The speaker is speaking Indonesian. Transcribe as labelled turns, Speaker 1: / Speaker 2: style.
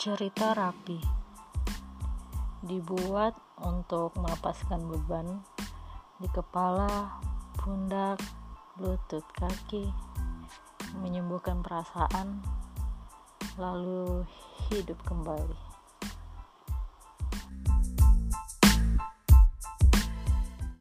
Speaker 1: Cerita rapi dibuat untuk melepaskan beban di kepala, pundak, lutut, kaki, menyembuhkan perasaan, lalu hidup kembali.